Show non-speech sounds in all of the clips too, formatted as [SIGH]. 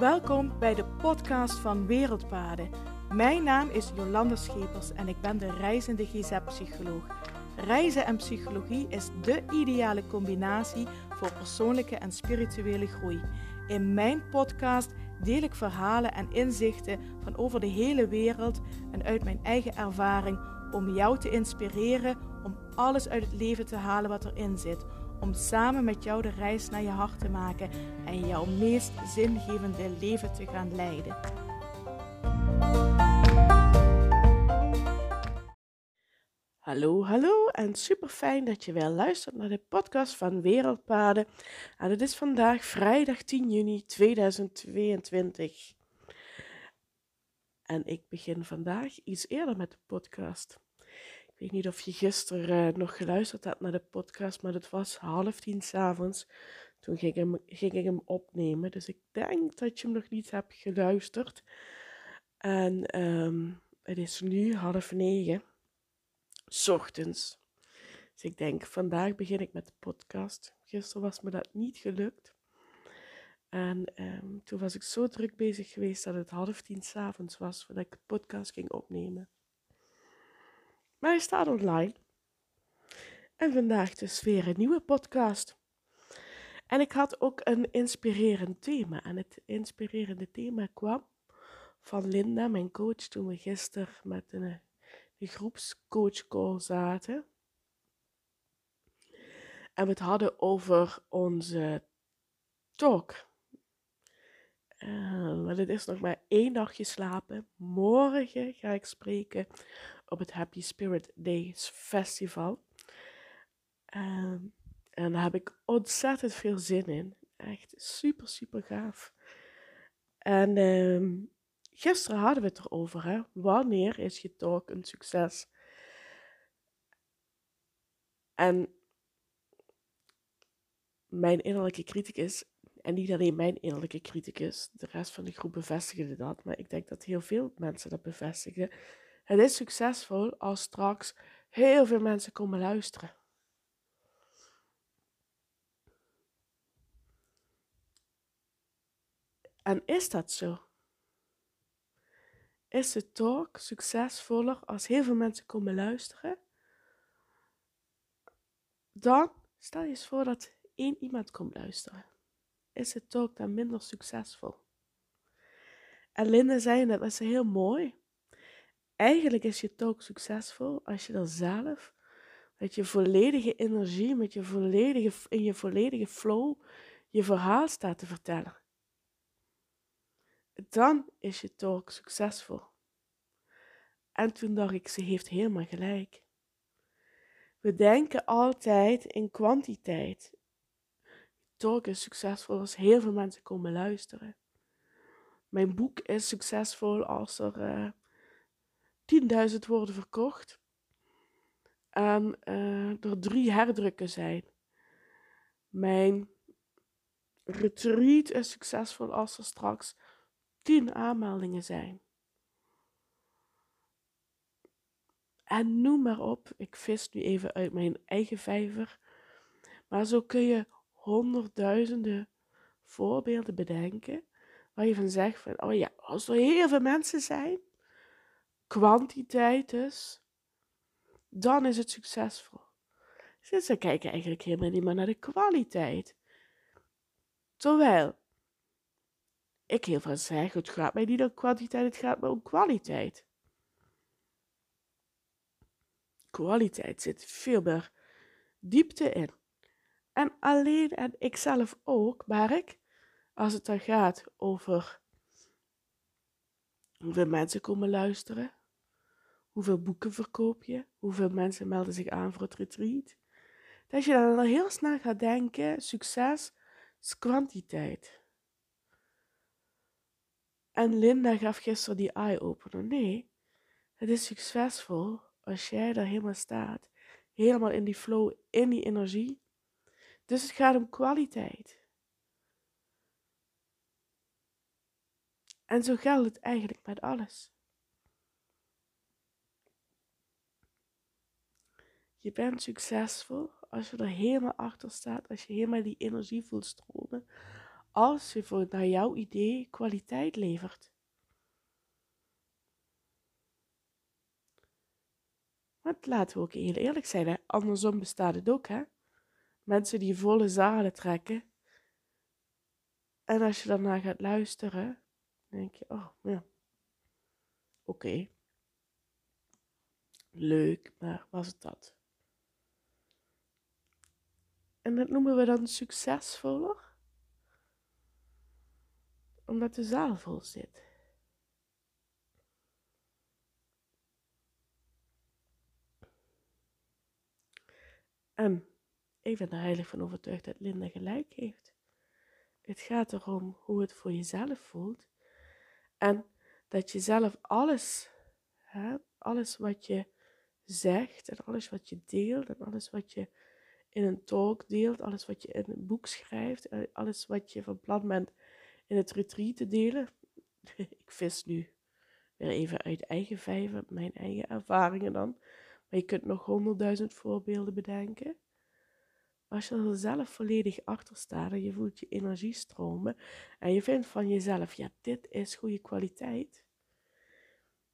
Welkom bij de podcast van Wereldpaden. Mijn naam is Jolanda Schepers en ik ben de reizende GZ-psycholoog. Reizen en psychologie is de ideale combinatie voor persoonlijke en spirituele groei. In mijn podcast deel ik verhalen en inzichten van over de hele wereld en uit mijn eigen ervaring om jou te inspireren alles uit het leven te halen wat erin zit. Om samen met jou de reis naar je hart te maken en jouw meest zingevende leven te gaan leiden. Hallo, hallo en super fijn dat je weer luistert naar de podcast van Wereldpaden. En het is vandaag vrijdag 10 juni 2022. En ik begin vandaag iets eerder met de podcast. Ik weet niet of je gisteren uh, nog geluisterd hebt naar de podcast, maar het was half tien s'avonds. Toen ging, hem, ging ik hem opnemen. Dus ik denk dat je hem nog niet hebt geluisterd. En um, het is nu half negen ochtends. Dus ik denk, vandaag begin ik met de podcast. Gisteren was me dat niet gelukt. En um, toen was ik zo druk bezig geweest dat het half tien s'avonds was voordat ik de podcast ging opnemen. Maar hij staat online. En vandaag dus weer een nieuwe podcast. En ik had ook een inspirerend thema. En het inspirerende thema kwam van Linda, mijn coach, toen we gisteren met een de groepscoachcall zaten. En we het hadden over onze talk. Uh, maar het is nog maar één nachtje slapen. Morgen ga ik spreken op het Happy Spirit Days Festival. Uh, en daar heb ik ontzettend veel zin in. Echt super, super gaaf. En uh, Gisteren hadden we het erover, hè? Wanneer is je talk een succes? En mijn innerlijke criticus, en niet alleen mijn innerlijke criticus, de rest van de groep bevestigde dat, maar ik denk dat heel veel mensen dat bevestigen. Het is succesvol als straks heel veel mensen komen luisteren. En is dat zo? is de talk succesvoller als heel veel mensen komen luisteren, dan stel je eens voor dat één iemand komt luisteren. Is de talk dan minder succesvol? En Linda zei dat is heel mooi. Eigenlijk is je talk succesvol als je er zelf met je volledige energie, met je volledige, in je volledige flow, je verhaal staat te vertellen dan is je talk succesvol. En toen dacht ik, ze heeft helemaal gelijk. We denken altijd in kwantiteit. Talk is succesvol als heel veel mensen komen luisteren. Mijn boek is succesvol als er eh, 10.000 worden verkocht. En uh, er drie herdrukken zijn. Mijn retreat is succesvol als er straks tien aanmeldingen zijn. En noem maar op, ik vis nu even uit mijn eigen vijver. Maar zo kun je honderdduizenden voorbeelden bedenken. Waar je van zegt van, oh ja, als er heel veel mensen zijn, kwantiteit dus, dan is het succesvol. Dus ze kijken eigenlijk helemaal niet meer naar de kwaliteit. Terwijl ik heel veel zeg, het gaat mij niet om kwantiteit, het gaat mij om kwaliteit. Kwaliteit zit veel meer diepte in. En alleen, en ik zelf ook, merk, als het dan gaat over hoeveel mensen komen luisteren, hoeveel boeken verkoop je, hoeveel mensen melden zich aan voor het retreat, dat je dan heel snel gaat denken, succes is kwantiteit. En Linda gaf gisteren die eye-opener. Nee, het is succesvol als jij daar helemaal staat. Helemaal in die flow, in die energie. Dus het gaat om kwaliteit. En zo geldt het eigenlijk met alles. Je bent succesvol als je er helemaal achter staat, als je helemaal die energie voelt stromen, als je voor naar jouw idee kwaliteit levert. Want laten we ook heel eerlijk zijn, hè? andersom bestaat het ook. Hè? Mensen die volle zalen trekken. En als je daarna gaat luisteren, denk je, oh ja, oké. Leuk, maar was het dat? En dat noemen we dan succesvoller, omdat de zaal vol zit. En ik ben er heilig van overtuigd dat Linda gelijk heeft. Het gaat erom hoe het voor jezelf voelt. En dat je zelf alles, alles wat je zegt en alles wat je deelt en alles wat je in een talk deelt, alles wat je in een boek schrijft, alles wat je van plan bent in het retreat te delen. [LAUGHS] Ik vis nu weer even uit eigen vijver, mijn eigen ervaringen dan. Maar je kunt nog honderdduizend voorbeelden bedenken. Als je er zelf volledig achter staat en je voelt je energie stromen en je vindt van jezelf, ja, dit is goede kwaliteit,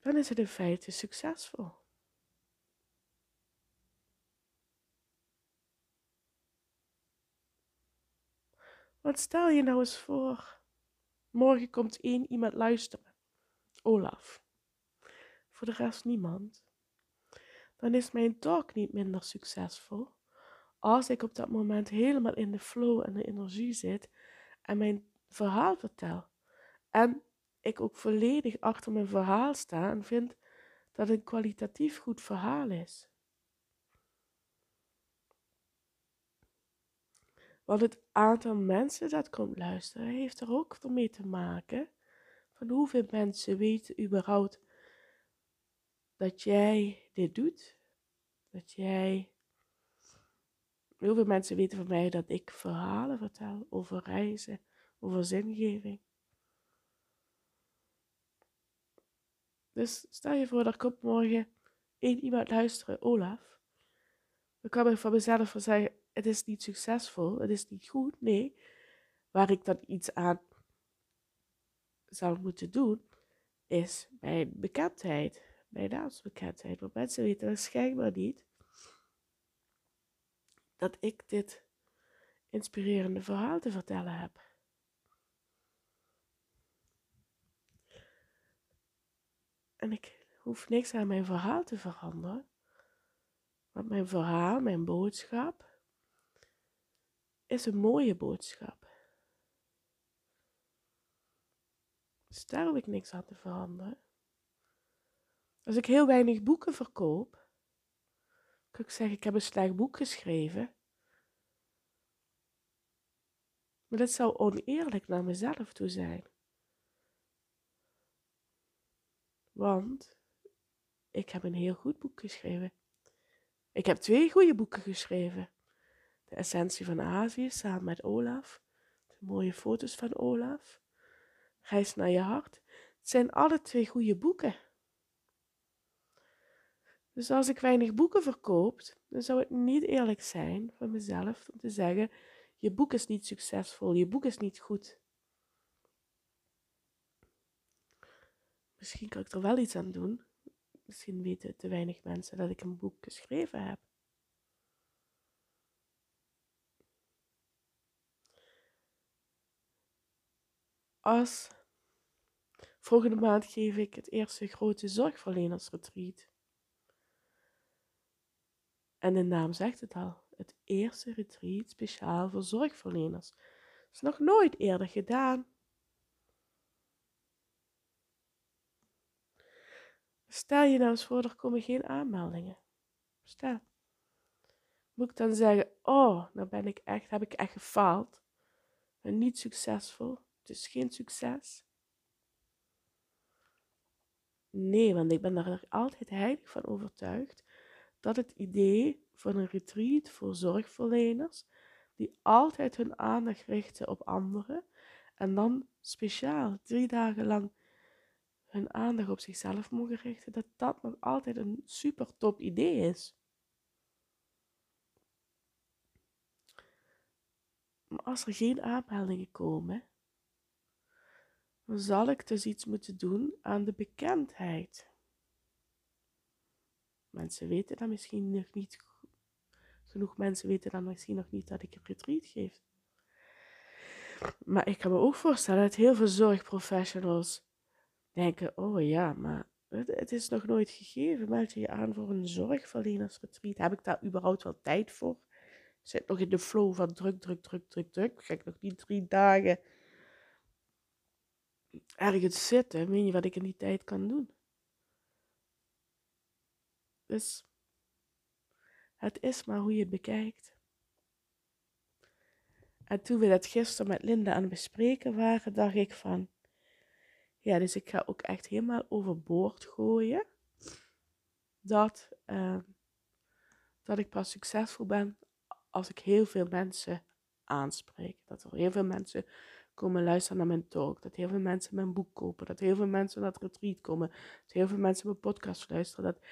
dan is het in feite succesvol. Want stel je nou eens voor, morgen komt één iemand luisteren, Olaf, voor de rest niemand. Dan is mijn talk niet minder succesvol als ik op dat moment helemaal in de flow en de energie zit en mijn verhaal vertel. En ik ook volledig achter mijn verhaal sta en vind dat het een kwalitatief goed verhaal is. Want het aantal mensen dat komt luisteren heeft er ook mee te maken van hoeveel mensen weten überhaupt dat jij dit doet, dat jij Heel veel mensen weten van mij dat ik verhalen vertel over reizen, over zingeving. Dus stel je voor, er komt morgen één iemand luisteren, Olaf. Dan kan ik van mezelf van zeggen, het is niet succesvol, het is niet goed. Nee, waar ik dan iets aan zou moeten doen, is mijn bekendheid, mijn naamsbekendheid. Want mensen weten waarschijnlijk niet dat ik dit inspirerende verhaal te vertellen heb. En ik hoef niks aan mijn verhaal te veranderen. Want mijn verhaal, mijn boodschap, is een mooie boodschap. Dus daar ik niks aan te veranderen. Als ik heel weinig boeken verkoop, kan ik zeggen, ik heb een slecht boek geschreven. Maar dat zou oneerlijk naar mezelf toe zijn. Want ik heb een heel goed boek geschreven. Ik heb twee goede boeken geschreven. De Essentie van Azië samen met Olaf. De mooie foto's van Olaf. Reis naar je hart. Het zijn alle twee goede boeken. Dus als ik weinig boeken verkoop, dan zou het niet eerlijk zijn van mezelf om te zeggen: je boek is niet succesvol, je boek is niet goed. Misschien kan ik er wel iets aan doen. Misschien weten te weinig mensen dat ik een boek geschreven heb. Als volgende maand geef ik het eerste grote zorgverlenersretreat. En de naam zegt het al, het eerste retreat speciaal voor zorgverleners. Is nog nooit eerder gedaan. Stel je nou eens voor, er komen geen aanmeldingen. Stel. Moet ik dan zeggen, oh, nou ben ik echt, heb ik echt gefaald. Ben niet succesvol. Is geen succes. Nee, want ik ben er altijd heilig van overtuigd dat het idee van een retreat voor zorgverleners, die altijd hun aandacht richten op anderen en dan speciaal drie dagen lang hun aandacht op zichzelf mogen richten, dat dat nog altijd een super top idee is. Maar als er geen aanmeldingen komen, zal ik dus iets moeten doen aan de bekendheid. Mensen weten dan misschien nog niet, genoeg mensen weten dan misschien nog niet dat ik een retreat geef. Maar ik kan me ook voorstellen dat heel veel zorgprofessionals denken: oh ja, maar het, is nog nooit gegeven. Meld je je aan voor een zorgverlenersretreat? Heb ik daar überhaupt wel tijd voor? zit nog in de flow van druk, druk, druk, druk, druk. Ga ik nog niet drie dagen ergens zitten? Weet je wat ik in die tijd kan doen? Dus het is maar hoe je het bekijkt. En toen we dat gisteren met Linda aan het bespreken waren, dacht ik van, ja, dus ik ga ook echt helemaal overboord gooien dat, uh, dat ik pas succesvol ben als ik heel veel mensen aanspreek. Dat er heel veel mensen komen luisteren naar mijn talk. Dat heel veel mensen mijn boek kopen. Dat heel veel mensen naar het retreat komen. Dat heel veel mensen mijn podcast luisteren. Dat,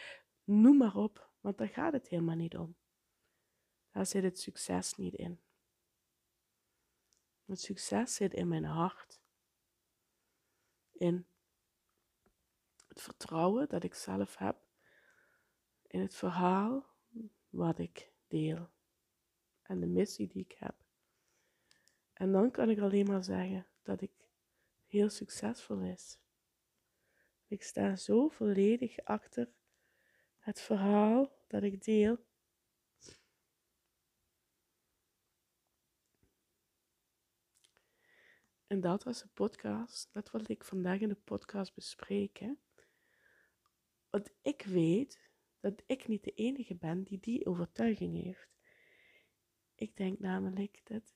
noem maar op, want daar gaat het helemaal niet om. Daar zit het succes niet in. Het succes zit in mijn hart. In het vertrouwen dat ik zelf heb. In het verhaal wat ik deel en de missie die ik heb. En dan kan ik alleen maar zeggen dat ik heel succesvol is. Ik sta zo volledig achter het verhaal dat ik deel. En dat was de podcast. Dat wilde ik vandaag in de podcast bespreken. Want ik weet dat ik niet de enige ben die die overtuiging heeft. Ik denk namelijk dat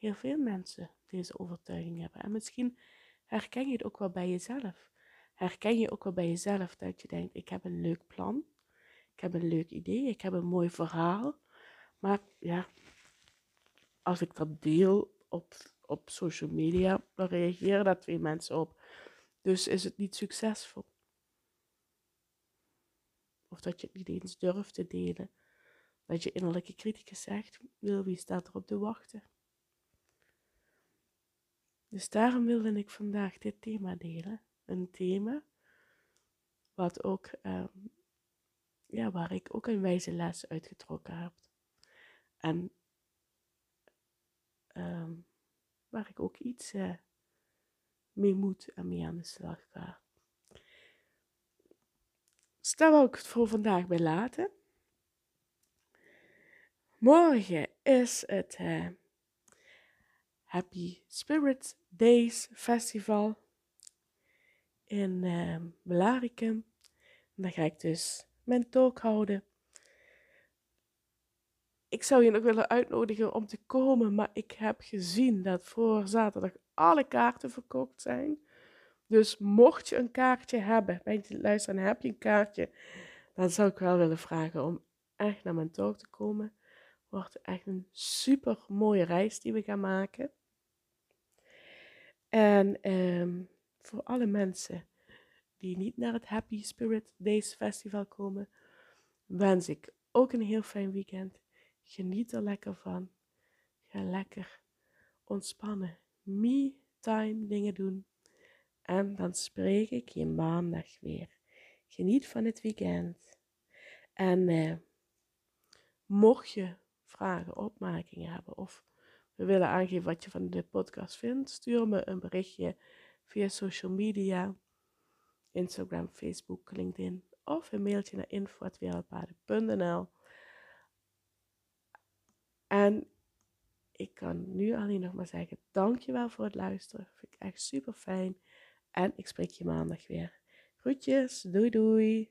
heel veel mensen deze overtuiging hebben. En misschien herken je het ook wel bij jezelf. Herken je ook wel bij jezelf dat je denkt: ik heb een leuk plan, ik heb een leuk idee, ik heb een mooi verhaal. Maar ja, als ik dat deel op, op social media, dan reageren daar twee mensen op. Dus is het niet succesvol. Of dat je het niet eens durft te delen. Dat je innerlijke criticus zegt, wil wie staat erop te wachten? Dus daarom wilde ik vandaag dit thema delen. Een thema wat ook, ehm, ja, waar ik ook een wijze les uitgetrokken heb. En ehm, waar ik ook iets uh, mee moet en mee aan de slag ga. Dus daar ik het voor vandaag bij laten. Morgen is het uh, Happy Spirit Days Festival in uh, Belaricum. En daar ga ik dus mijn talk houden. Ik zou je nog willen uitnodigen om te komen, maar ik heb gezien dat voor zaterdag alle kaarten verkocht zijn. Dus mocht je een kaartje hebben, ben je luisteren en heb je een kaartje, dan zou ik wel willen vragen om echt naar mijn talk te komen wordt echt een super mooie reis die we gaan maken. En ehm, voor alle mensen die niet naar het Happy Spirit Days Festival komen, wens ik ook een heel fijn weekend. Geniet er lekker van. Ga lekker ontspannen. Me-time dingen doen. En dan spreek ik je maandag weer. Geniet van het weekend. En uh, mocht je vragen, opmerkingen hebben of willen aangeven wat je van de podcast vindt, stuur me een berichtje via social media, Instagram, Facebook, LinkedIn of een mailtje naar info.wereldpaden.nl. En ik kan nu alleen nog maar zeggen, dankjewel voor het luisteren. Vind ik echt super fijn. En ik spreek je maandag weer. Groetjes, doei doei.